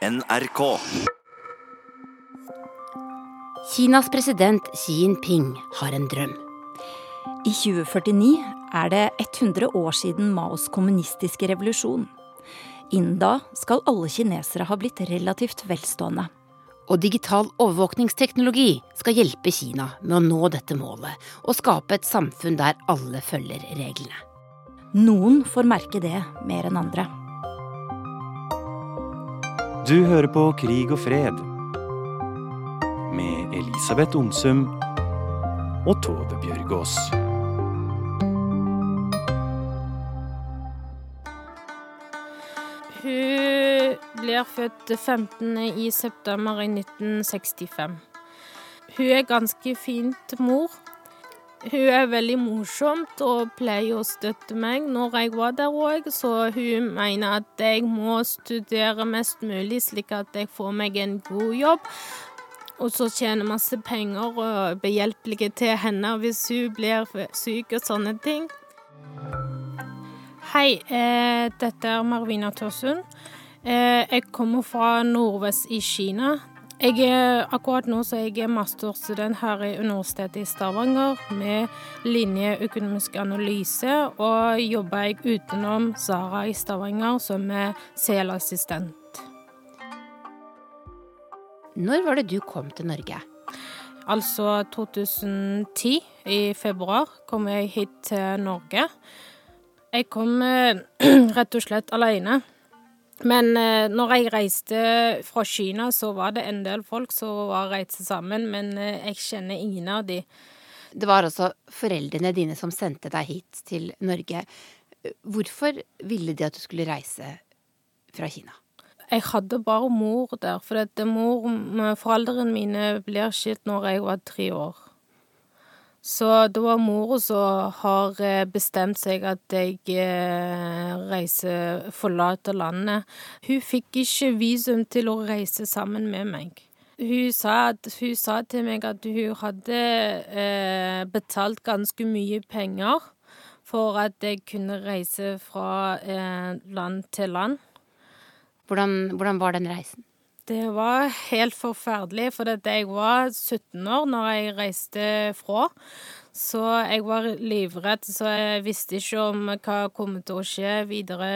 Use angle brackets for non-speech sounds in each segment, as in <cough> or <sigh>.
NRK. Kinas president Xi Jinping har en drøm. I 2049 er det 100 år siden Maos kommunistiske revolusjon. Innen da skal alle kinesere ha blitt relativt velstående. Og digital overvåkningsteknologi skal hjelpe Kina med å nå dette målet og skape et samfunn der alle følger reglene. Noen får merke det mer enn andre. Du hører på Krig og fred med Elisabeth Onsum og Tove Bjørgaas. Hun blir født 15. i september i 1965. Hun er ganske fint mor. Hun er veldig morsomt og pleier å støtte meg når jeg var der òg, så hun mener at jeg må studere mest mulig slik at jeg får meg en god jobb. Og så tjene masse penger og behjelpelige til henne hvis hun blir syk og sånne ting. Hei, eh, dette er Marvina Tørsund. Eh, jeg kommer fra nordvest i Kina. Jeg er, akkurat nå så er jeg masterstudent her i Universitetet i Stavanger med linje økonomisk analyse, og jobber jeg utenom Sara i Stavanger som er CL-assistent. Når var det du kom til Norge? Altså 2010, i februar, kom jeg hit til Norge. Jeg kom eh, <clears throat> rett og slett alene. Men eh, når jeg reiste fra Kina, så var det en del folk som var reiste sammen, men eh, jeg kjenner ingen av de. Det var altså foreldrene dine som sendte deg hit til Norge. Hvorfor ville de at du skulle reise fra Kina? Jeg hadde bare mor der, for mor, foreldrene mine ble skilt når jeg var tre år. Så det var mora som har bestemt seg at jeg reiser, forlater landet. Hun fikk ikke visum til å reise sammen med meg. Hun sa, at, hun sa til meg at hun hadde eh, betalt ganske mye penger for at jeg kunne reise fra eh, land til land. Hvordan, hvordan var den reisen? Det var helt forferdelig, for jeg var 17 år når jeg reiste fra. Så jeg var livredd, så jeg visste ikke om hva kom til å skje videre.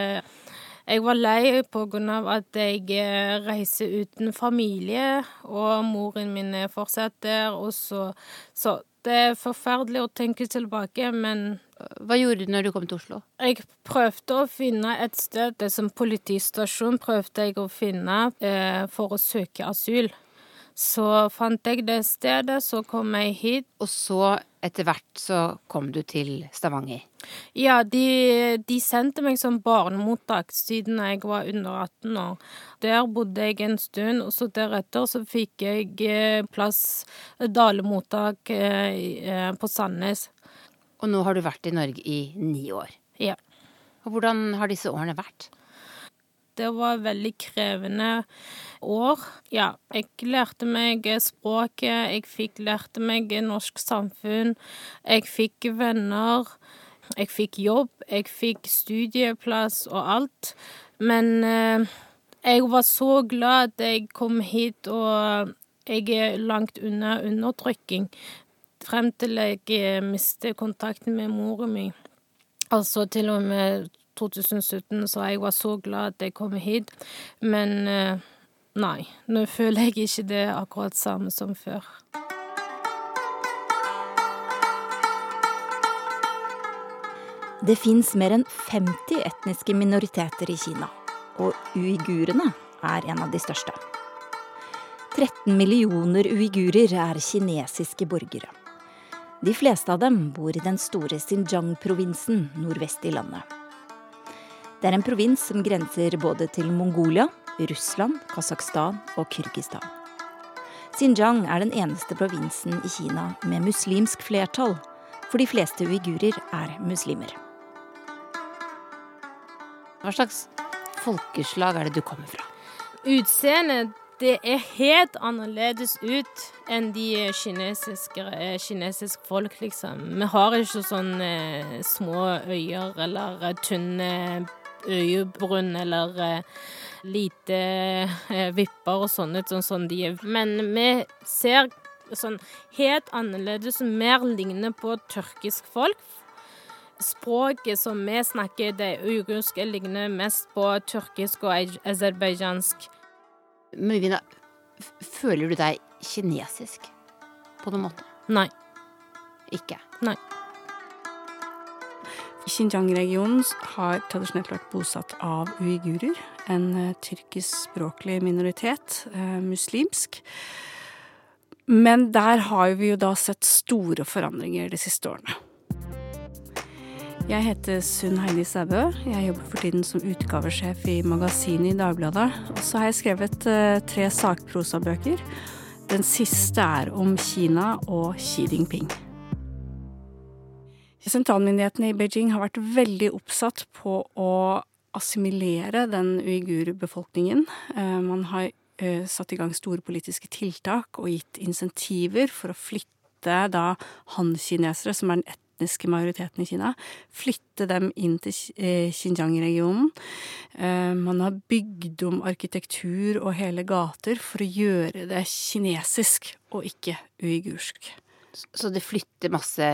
Jeg var lei av at jeg reiser uten familie, og moren min er fortsatt der. Og så, så det er forferdelig å tenke tilbake, men Hva gjorde du når du kom til Oslo? Jeg prøvde å finne et sted, det som politistasjon prøvde jeg å finne eh, for å søke asyl. Så fant jeg det stedet, så kom jeg hit. Og så etter hvert så kom du til Stavanger? Ja, de, de sendte meg som barnemottak siden jeg var under 18 år. Der bodde jeg en stund, og så deretter så fikk jeg plass dalemottak eh, på Sandnes. Og nå har du vært i Norge i ni år. Ja. Og hvordan har disse årene vært? Det var veldig krevende år. Ja, jeg lærte meg språket, jeg fikk lærte meg norsk samfunn, jeg fikk venner, jeg fikk jobb, jeg fikk studieplass og alt. Men eh, jeg var så glad at jeg kom hit, og jeg er langt unna undertrykking frem til jeg mistet kontakten med moren min. Altså til og med 2017, så jeg var så glad at jeg kom hit. Men nei, nå føler jeg ikke det akkurat samme som før. Det fins mer enn 50 etniske minoriteter i Kina, og uigurene er en av de største. 13 millioner uigurer er kinesiske borgere. De fleste av dem bor i den store Xinjiang-provinsen nordvest i landet. Det er en provins som grenser både til Mongolia, Russland, Kasakhstan og Kyrgyzstan. Xinjiang er den eneste provinsen i Kina med muslimsk flertall, for de fleste uigurer er muslimer. Hva slags folkeslag er det du kommer fra? Utseendet det er helt annerledes ut enn de kinesiske, kinesisk folk, liksom. Vi har ikke sånne små øyer eller tynne øyebrunn eller lite eh, vipper og sånn sånn som de er. Men vi ser sånn helt annerledes, mer lignende på tyrkisk folk. Språket som vi snakker, det uigurske, ligner mest på tyrkisk og aserbajdsjansk. Møyvina, føler du deg kinesisk på noen måte? Nei. Ikke? Nei. Xinjiang-regionen har tradisjonelt vært bosatt av uigurer, en uh, tyrkiskspråklig minoritet, uh, muslimsk. Men der har vi jo da sett store forandringer de siste årene. Jeg heter Sunn Heidi Sæbø. Jeg jobber for tiden som utgavesjef i magasinet i Dagbladet. Og så har jeg skrevet uh, tre sakprosabøker. Den siste er om Kina og Xi Jinping. Sentralmyndighetene i Beijing har vært veldig oppsatt på å assimilere den uigurbefolkningen. Uh, man har uh, satt i gang store politiske tiltak og gitt insentiver for å flytte da han-kinesere, som er den etniske majoriteten i Kina, flytte dem inn til Xinjiang-regionen. Man har bygd om arkitektur og hele gater for å gjøre det kinesisk og ikke uigursk. Så det flytter masse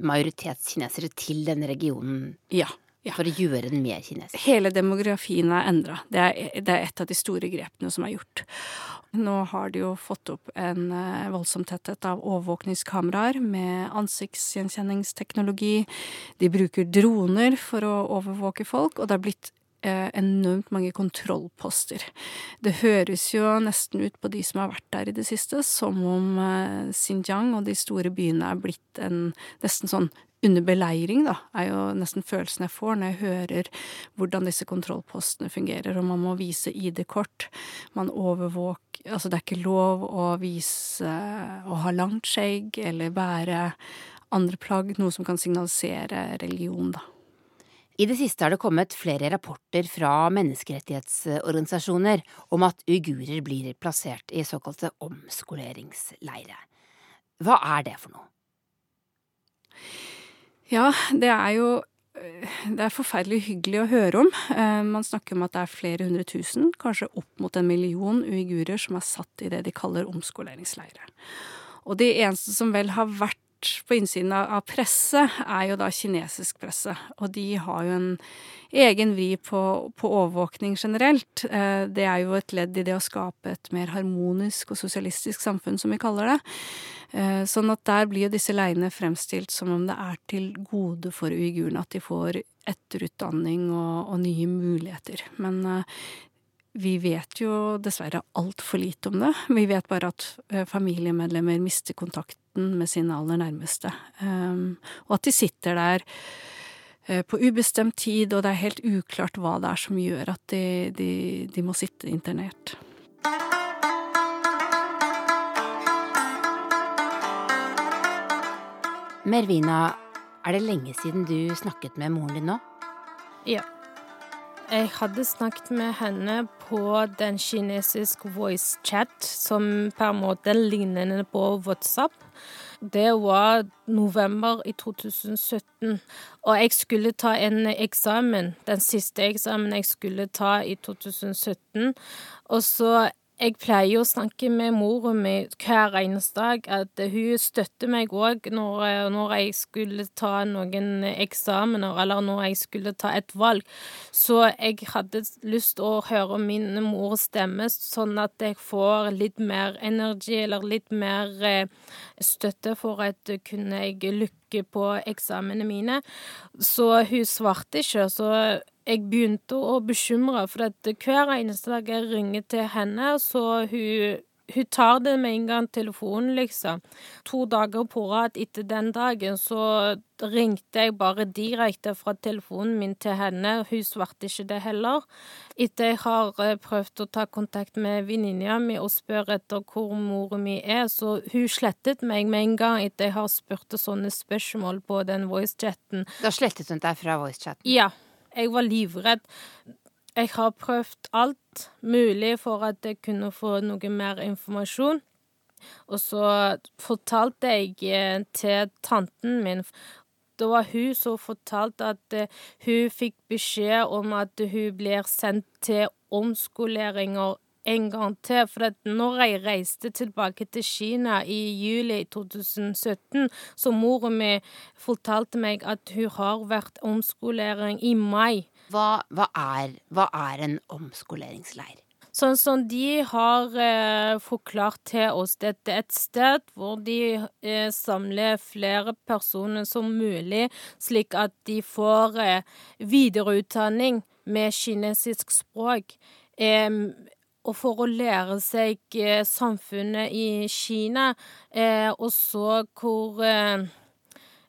majoritetskinesere til denne regionen Ja. Ja. for å gjøre den mer kinesisk? Hele demografien er endra. Det, det, er et av de store grepene som er gjort. Nå har de jo fått opp en uh, voldsom tetthet av overvåkningskameraer med ansiktsgjenkjenningsteknologi. De bruker droner for å overvåke folk, og det har blitt uh, enormt mange kontrollposter. Det høres jo nesten ut på de som har vært der i det siste, som om uh, Xinjiang og de store byene er blitt en nesten sånn under beleiring, da, er jo nesten følelsen jeg får når jeg hører hvordan disse kontrollpostene fungerer, og man må vise ID-kort. Man overvåker Altså, det er ikke lov å vise å ha langt skjegg eller bære andre plagg, noe som kan signalisere religion, da. I det siste har det kommet flere rapporter fra menneskerettighetsorganisasjoner om at uigurer blir plassert i såkalte omskoleringsleire. Hva er det for noe? Ja, det er jo det er forferdelig hyggelig å høre om. Man snakker om at det er flere hundre tusen, kanskje opp mot en million uigurer som er satt i det de kaller omskoleringsleire. Og de eneste som vel har vært på innsiden av presse, er jo da kinesisk presse. Og de har jo en egen vri på, på, overvåkning generelt. Det er jo et ledd i det å skape et mer harmonisk og sosialistisk samfunn, som vi kaller det. Sånn at der blir jo disse leiene fremstilt som om det er til gode for uigurene at de får etterutdanning og, og nye muligheter. Men vi vet jo dessverre altfor lite om det. Vi vet bare at familiemedlemmer mister kontakten med sine aller nærmeste. Og at de sitter der på ubestemt tid, og det er helt uklart hva det er som gjør at de, de, de må sitte internert. Mervina, er det lenge siden du snakket med moren din nå? Ja. Jeg hadde snakket med henne på den kinesiske voice chat, som på en måte ligner på WhatsApp. Det var november i 2017, og jeg skulle ta en eksamen, den siste eksamen jeg skulle ta i 2017. Og så jeg pleier å snakke med mora mi hver eneste dag, at hun støtter meg òg når, når, jeg skulle ta noen eksamener, eller når jeg skulle ta et valg. Så jeg hadde lyst til å høre min mors stemme, sånn at jeg får litt mer energi, eller litt mer støtte for at kunne jeg lykke på eksamene mine. Så hun svarte ikke, så jeg begynte å bekymre, for at hver eneste dag jeg ringer til henne, så hun, hun tar det med en gang telefonen, liksom. To dager på rad etter den dagen så ringte jeg bare direkte fra telefonen min til henne. Hun svarte ikke det heller. Etter jeg har prøvd å ta kontakt med venninna mi og spørre etter hvor mora mi er, så hun slettet meg med en gang etter jeg har spurt sånne spørsmål på den voicechatten. Da slettet hun deg fra voicechatten? Ja. Jeg var livredd. Jeg har prøvd alt mulig for at jeg kunne få noe mer informasjon. Og så fortalte jeg til tanten min det var hun som fortalte at uh, hun fikk beskjed om at hun blir sendt til omskoleringer en gang til. For at når jeg reiste tilbake til Kina i juli 2017, så mora mi fortalte meg at hun har vært omskolering i mai. Hva, hva, er, hva er en omskoleringsleir? Sånn som de har eh, forklart til oss, dette er et sted hvor de eh, samler flere personer som mulig, slik at de får eh, videreutdanning med kinesisk språk. Og for å lære seg eh, samfunnet i Kina, eh, og så hvor eh,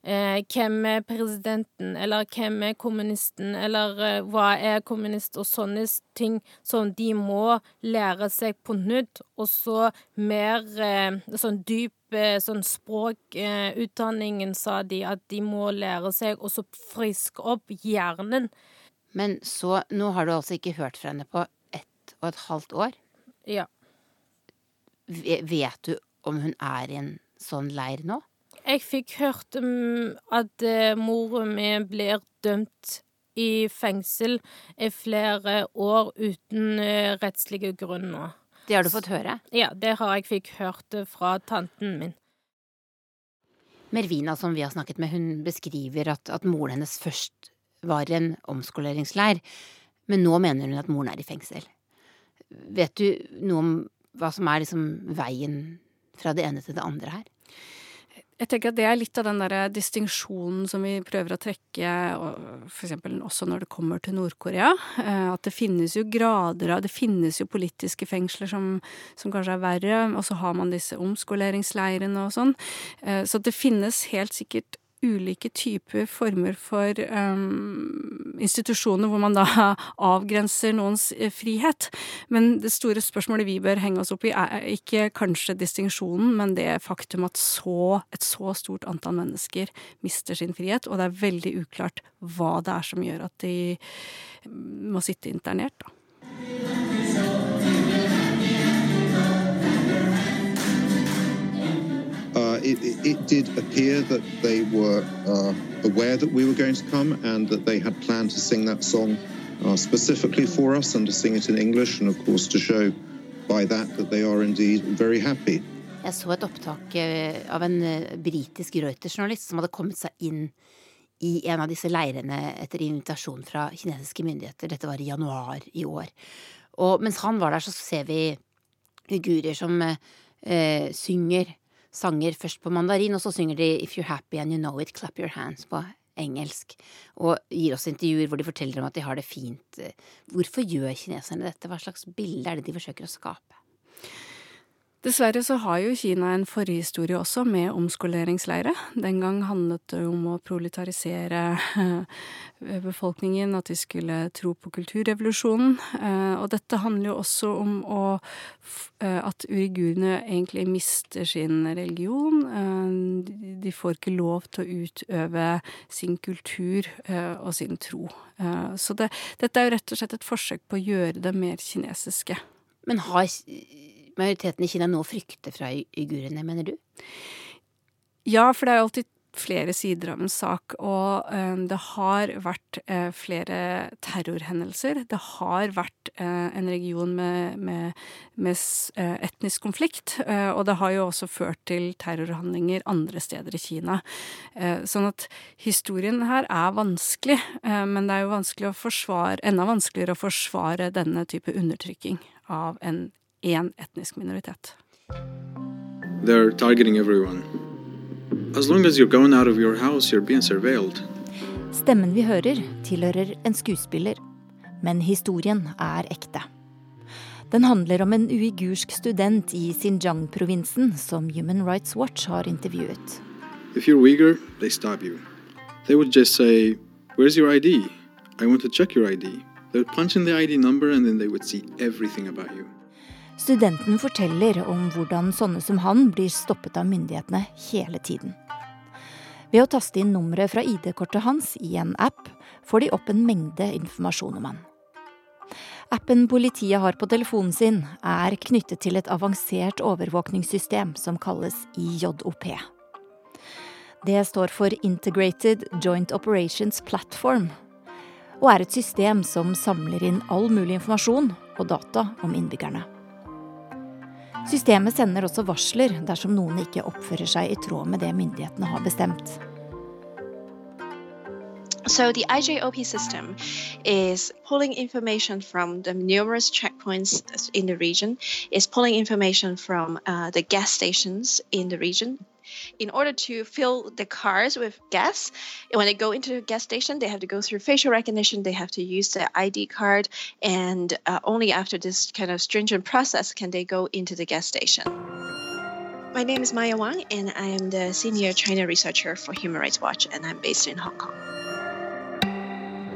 hvem er presidenten, eller hvem er kommunisten, eller hva er kommunist, og sånne ting som de må lære seg på nytt. Og så mer sånn dyp sånn språkutdanningen, sa de, at de må lære seg og så friske opp hjernen. Men så, nå har du altså ikke hørt fra henne på og et halvt år? Ja. Vet du om hun er i en sånn leir nå? Jeg fikk hørt um, at uh, moren min blir dømt i fengsel i flere år uten uh, rettslige grunner. Det har du fått høre? Ja, det har jeg fikk hørt fra tanten min. Mervina, som vi har snakket med, hun beskriver at, at moren hennes først var en omskoleringsleir, men nå mener hun at moren er i fengsel. Vet du noe om hva som er liksom veien fra det ene til det andre her? Jeg tenker at Det er litt av den der distinksjonen som vi prøver å trekke, f.eks. også når det kommer til Nord-Korea. Eh, at det finnes jo grader av Det finnes jo politiske fengsler som, som kanskje er verre, og så har man disse omskoleringsleirene og sånn. Eh, så det finnes helt sikkert ulike typer former for um, institusjoner hvor man da <laughs> avgrenser noens eh, frihet. Men det store spørsmålet vi bør henge oss opp i, er ikke kanskje distinksjonen, men det faktum at så, et så stort antall mennesker mister sin frihet, og det er veldig uklart hva det er som gjør at de må sitte internert, da. It, it, did appear that they were uh, aware that we were going to come and that they had planned to sing that song uh, specifically for us and to sing it in English, and of course to show by that that they are indeed very happy. Jeg så et opptak eh, av en eh, britisk Reuters-journalist som hadde kommet seg inn i en av disse leirene etter invitasjon fra kinesiske myndigheter. Dette var i januar i år. Og mens han var der, så ser vi uigurer som eh, synger sanger først på mandarin, og så synger de If you're happy and you know it, clap your hands på engelsk. Og gir oss intervjuer hvor de forteller om at de har det fint. Hvorfor gjør kineserne dette? Hva slags bilde er det de forsøker å skape? Dessverre så har jo Kina en forhistorie også med omskoleringsleire. Den gang handlet det om å proletarisere eh, befolkningen, at de skulle tro på kulturrevolusjonen. Eh, og dette handler jo også om å, eh, at uigurene egentlig mister sin religion. De får ikke lov til å utøve sin kultur og sin tro. Så det, dette er jo rett og slett et forsøk på å gjøre det mer kinesiske. Men har majoriteten i Kina nå frykter fra uigurene, mener du? Ja, for det er alltid flere sider av en sak, og uh, det har vært uh, flere terrorhendelser. Det har vært uh, en region med, med, med etnisk konflikt, og det har jo også ført til terrorhandlinger andre steder i Kina. sånn at historien her er vanskelig, men det er jo vanskelig å forsvare, enda vanskeligere å forsvare denne type undertrykking av en én etnisk minoritet. They're targeting everyone. As long as you're going out of your house, you're being surveilled. Stemmen vi hører, tilhører en skuespiller, men historien er ekte. Den handler om en uigursk student i Xinjiang-provinsen som Human Rights Watch har intervjuet. If you're Uyghur, they stop you. They would just say, Where's your ID? I want to check your ID. They would punch in the ID number and then they would see everything about you. Studenten forteller om hvordan sånne som han blir stoppet av myndighetene hele tiden. Ved å taste inn nummeret fra ID-kortet hans i en app, får de opp en mengde informasjon om han. Appen politiet har på telefonen sin, er knyttet til et avansert overvåkningssystem som kalles IJOP. Det står for Integrated Joint Operations Platform, og er et system som samler inn all mulig informasjon og data om innbyggerne. Systemet sender også varsler dersom noen ikke oppfører seg i tråd med det myndighetene har bestemt. So the IJOP system is pulling information from the numerous checkpoints in the region, is pulling information from uh, the gas stations in the region. In order to fill the cars with gas, when they go into the gas station, they have to go through facial recognition. They have to use their ID card, and uh, only after this kind of stringent process can they go into the gas station. My name is Maya Wang, and I am the senior China researcher for Human Rights Watch, and I'm based in Hong Kong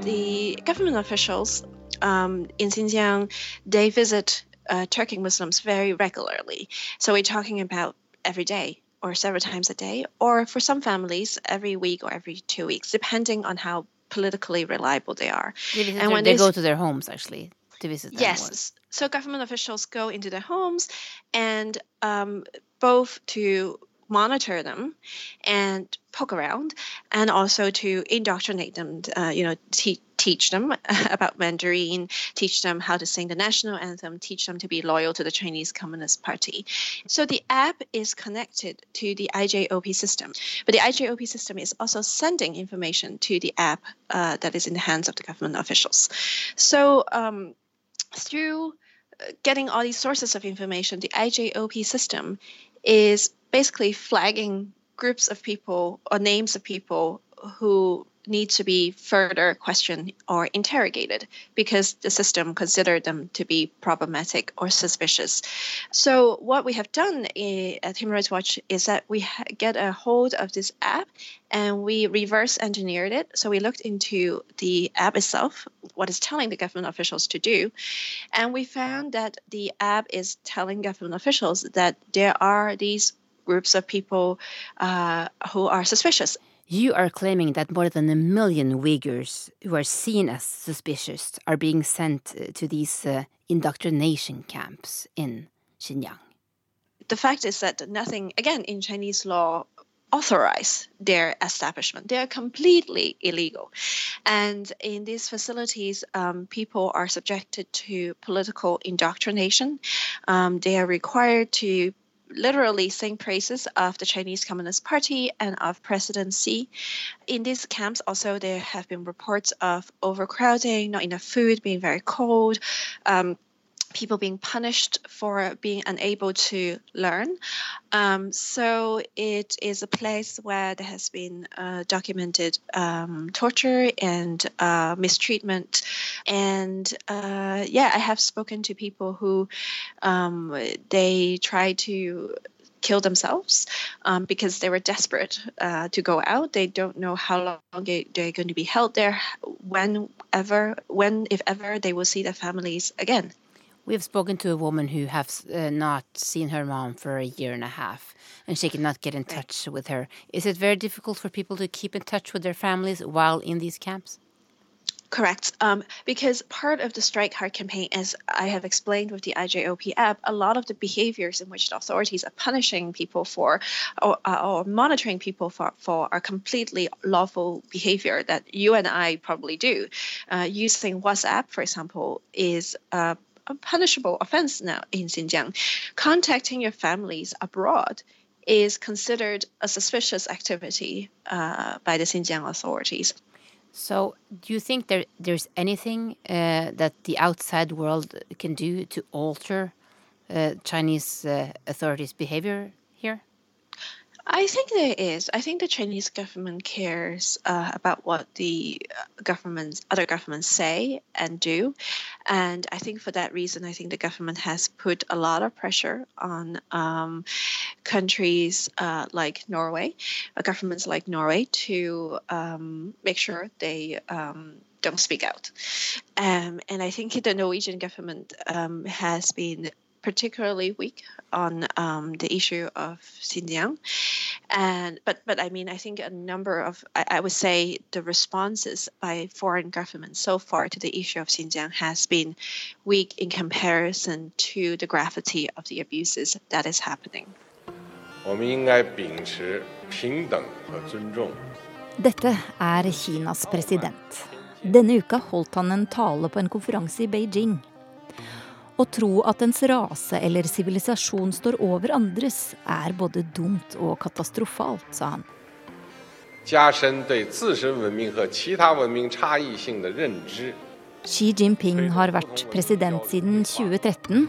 the government officials um, in Xinjiang, they visit uh, Turkic Muslims very regularly. So we're talking about every day or several times a day, or for some families, every week or every two weeks, depending on how politically reliable they are. They and when they, go to their homes, actually, to visit them. Yes. So government officials go into their homes and um, both to monitor them and poke around and also to indoctrinate them uh, you know te- teach them <laughs> about mandarin teach them how to sing the national anthem teach them to be loyal to the chinese communist party. So the app is connected to the ijop system but the ijop system is also sending information to the app uh, that is in the hands of the government officials. So um, through uh, getting all these sources of information the ijop system is basically flagging groups of people or names of people who need to be further questioned or interrogated because the system considered them to be problematic or suspicious. So, what we have done eh, at Human Rights Watch is that we get a hold of this app and we reverse engineered it. So, we looked into the app itself, what it's telling the government officials to do, and we found that the app is telling government officials that there are these groups of people uh, who are suspicious. You are claiming that more than a million Uyghurs who are seen as suspicious are being sent uh, to these uh, indoctrination camps in Xinjiang. The fact is that nothing, again, in Chinese law authorize their establishment. They are completely illegal. And in these facilities, um, people are subjected to political indoctrination. Um, they are required to literally sing praises of the Chinese Communist Party and of President Xi. In these camps, also, there have been reports of overcrowding, not enough food, being very cold. Um, people being punished for being unable to learn. Um, so it is a place where there has been uh, documented um, torture and uh, mistreatment. And uh, yeah, I have spoken to people who um, they try to kill themselves um, because they were desperate uh, to go out. They don't know how long they, they're going to be held there, whenever, when, if ever, they will see their families again. We have spoken to a woman who has uh, not seen her mom for a year and a half, and she cannot get in touch with her. Is it very difficult for people to keep in touch with their families while in these camps? Correct. Um, because part of the Strike Hard campaign, as I have explained with the IJOP app, a lot of the behaviors in which the authorities are punishing people for or, uh, or monitoring people for, for are completely lawful behavior that you and I probably do. Uh, using WhatsApp, for example, is uh, a punishable offense now in Xinjiang. Contacting your families abroad is considered a suspicious activity uh, by the Xinjiang authorities. So, do you think there there's anything uh, that the outside world can do to alter uh, Chinese uh, authorities' behavior? I think there is. I think the Chinese government cares uh, about what the uh, governments, other governments say and do, and I think for that reason, I think the government has put a lot of pressure on um, countries uh, like Norway, uh, governments like Norway, to um, make sure they um, don't speak out. Um, and I think the Norwegian government um, has been particularly weak on um, the issue of Xinjiang, and but but I mean I think a number of I, I, would say the responses by foreign governments so far to the issue of Xinjiang has been weak in comparison to the gravity of the abuses that is happening. Dette er Kinas president. Denne uka holdt han en tale på en konferanse i Beijing Å tro at ens rase eller sivilisasjon står over andres, er både dumt og katastrofalt, sa han. Xi Jinping har vært president siden 2013,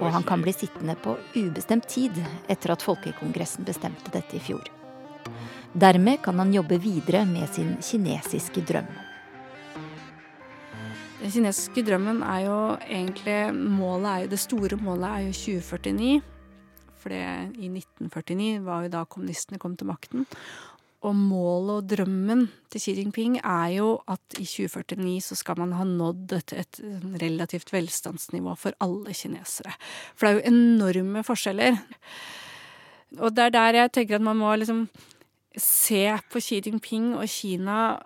og han kan bli sittende på ubestemt tid etter at Folkekongressen bestemte dette i fjor. Dermed kan han jobbe videre med sin kinesiske drøm. Den kinesiske drømmen er jo egentlig målet er jo, Det store målet er jo 2049. For det, i 1949 var jo da kommunistene kom til makten. Og målet og drømmen til Xi Jinping er jo at i 2049 så skal man ha nådd et, et relativt velstandsnivå for alle kinesere. For det er jo enorme forskjeller. Og det er der jeg tenker at man må liksom se på Xi Jinping og Kina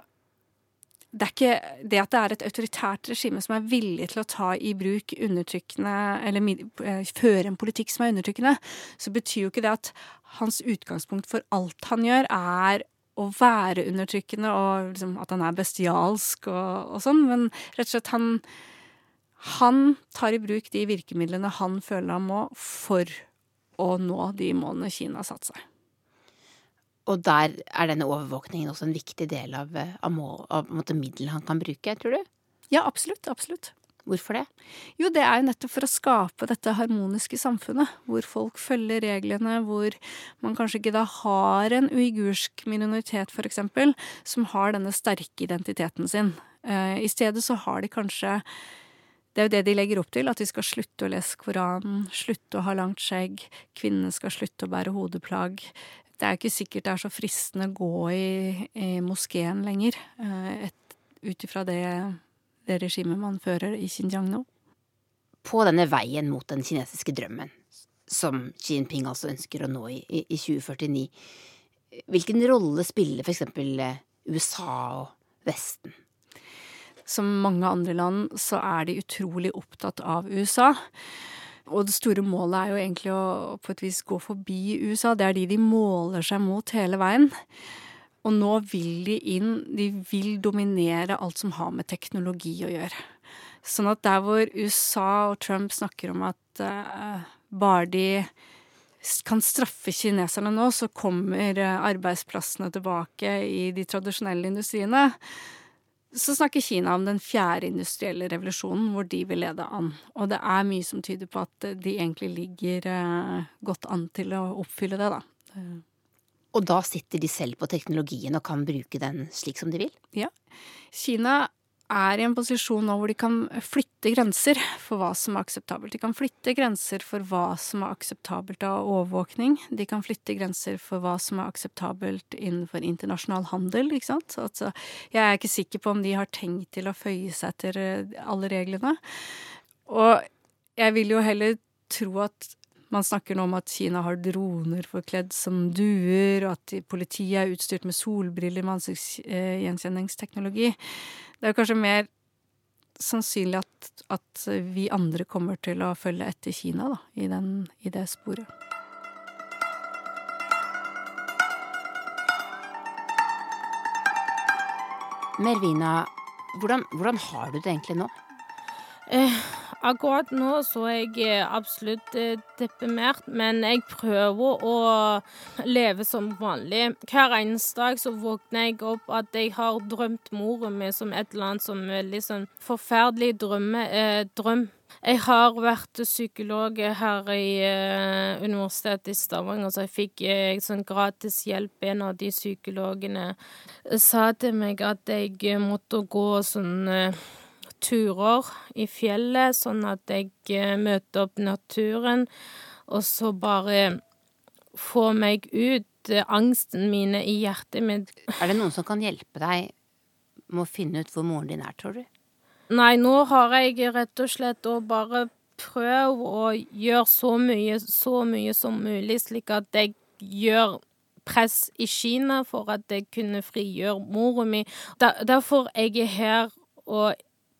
det er ikke det at det er et autoritært regime som er villig til å ta i bruk undertrykkende Eller eh, føre en politikk som er undertrykkende, så betyr jo ikke det at hans utgangspunkt for alt han gjør, er å være undertrykkende og liksom at han er bestialsk og, og sånn, men rett og slett han Han tar i bruk de virkemidlene han føler han må for å nå de målene Kina har satt seg. Og der er denne overvåkningen også en viktig del av, eh, av, av, av middelen han kan bruke, tror du? Ja, absolutt. Absolutt. Hvorfor det? Jo, det er jo nettopp for å skape dette harmoniske samfunnet, hvor folk følger reglene, hvor man kanskje ikke da har en uigursk minoritet, for eksempel, som har denne sterke identiteten sin. Eh, I stedet så har de kanskje det er jo det de legger opp til, at de skal slutte å lese Koranen, slutte å ha langt skjegg, kvinnene skal slutte å bære hodeplagg, det er ikke sikkert det er så fristende å gå i, i moskeen lenger, eh, ut ifra det, det regimet man fører i Xinjiang nå. På denne veien mot den kinesiske drømmen, som Xi Jinping altså ønsker å nå i, i, i 2049, hvilken rolle spiller for eksempel eh, USA og Vesten? Som mange andre land så er de utrolig opptatt av USA. Og det store målet er jo egentlig å på et vis gå forbi USA. Det er de de måler seg mot hele veien. Og nå vil de inn De vil dominere alt som har med teknologi å gjøre. Sånn at der hvor USA og Trump snakker om at uh, bare de kan straffe kineserne nå, så kommer arbeidsplassene tilbake i de tradisjonelle industriene så snakker Kina om den fjerde industrielle revolusjonen, hvor de vil lede an. Og det er mye som tyder på at de egentlig ligger eh, godt an til å oppfylle det, da. Og da sitter de selv på teknologien og kan bruke den slik som de vil? Ja. Kina er i en posisjon nå hvor de kan flytte grenser for hva som er akseptabelt. De kan flytte grenser for hva som er akseptabelt av overvåkning. De kan flytte grenser for hva som er akseptabelt innenfor internasjonal handel. ikke sant? Altså, jeg er ikke sikker på om de har tenkt til å føye seg etter eh, alle reglene. Og jeg vil jo heller tro at man snakker nå om at Kina har droner forkledd som duer, og at politiet er utstyrt med solbriller med ansiktsgjenkjenningsteknologi. Det er kanskje mer sannsynlig at, at, vi andre kommer til å følge etter Kina da, i, den, i det sporet. Mervina, hvordan, hvordan har du det egentlig nå? Eh, Akkurat nå så er jeg eh, absolutt eh, deprimert, men jeg prøver å leve som vanlig. Hver eneste dag så våkner jeg opp at jeg har drømt moren min som et eller annet som er sånn forferdelig drømme, eh, drøm. Jeg har vært psykolog her i eh, Universitetet i Stavanger, så jeg fikk eh, sånn gratis hjelp. En av de psykologene sa til meg at jeg måtte gå sånn turer i fjellet, sånn at jeg eh, møter opp naturen, og så bare få meg ut eh, angsten mine i hjertet mitt. Er det noen som kan hjelpe deg med å finne ut hvor moren din er, tror du? Nei, nå har jeg rett og slett å bare prøve å gjøre så mye, så mye som mulig, slik at jeg gjør press i Kina for at jeg kunne frigjøre mora mi. Derfor jeg er her og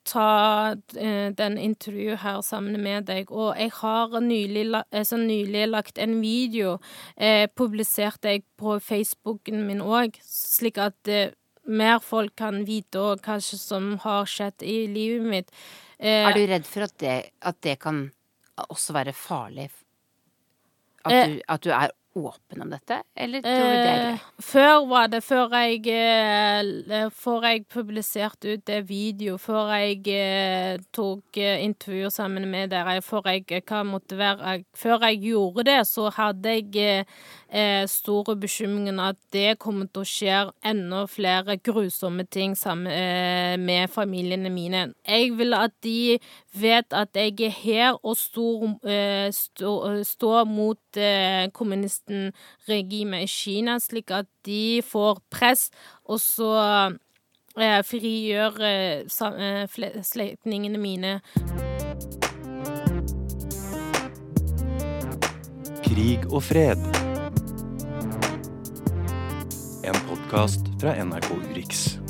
ta eh, den intervjuet her sammen med deg. Og jeg har nylig, altså nylig lagt en video, eh, publisert jeg på Facebooken min òg, slik at eh, mer folk kan vite òg hva som har skjedd i livet mitt. Eh, er du redd for at det, at det kan også være farlig? At eh, du, at du er åpen om dette, eller tror du det er greit? Eh, før var det før jeg eh, Før jeg publiserte ut det video, før jeg eh, tok eh, intervjuer sammen med dere, før jeg hva måtte være Før jeg gjorde det, så hadde jeg eh, store bekymringen at det kommer til å skje enda flere grusomme ting sammen eh, med familiene mine. Jeg vil at de vet at jeg er her og står, eh, stå, stå mot eh, kommunisten-regimet i Kina, slik at de får press, og så eh, frigjør eh, slektningene mine. Krig og fred. Podkast fra NRK Urix.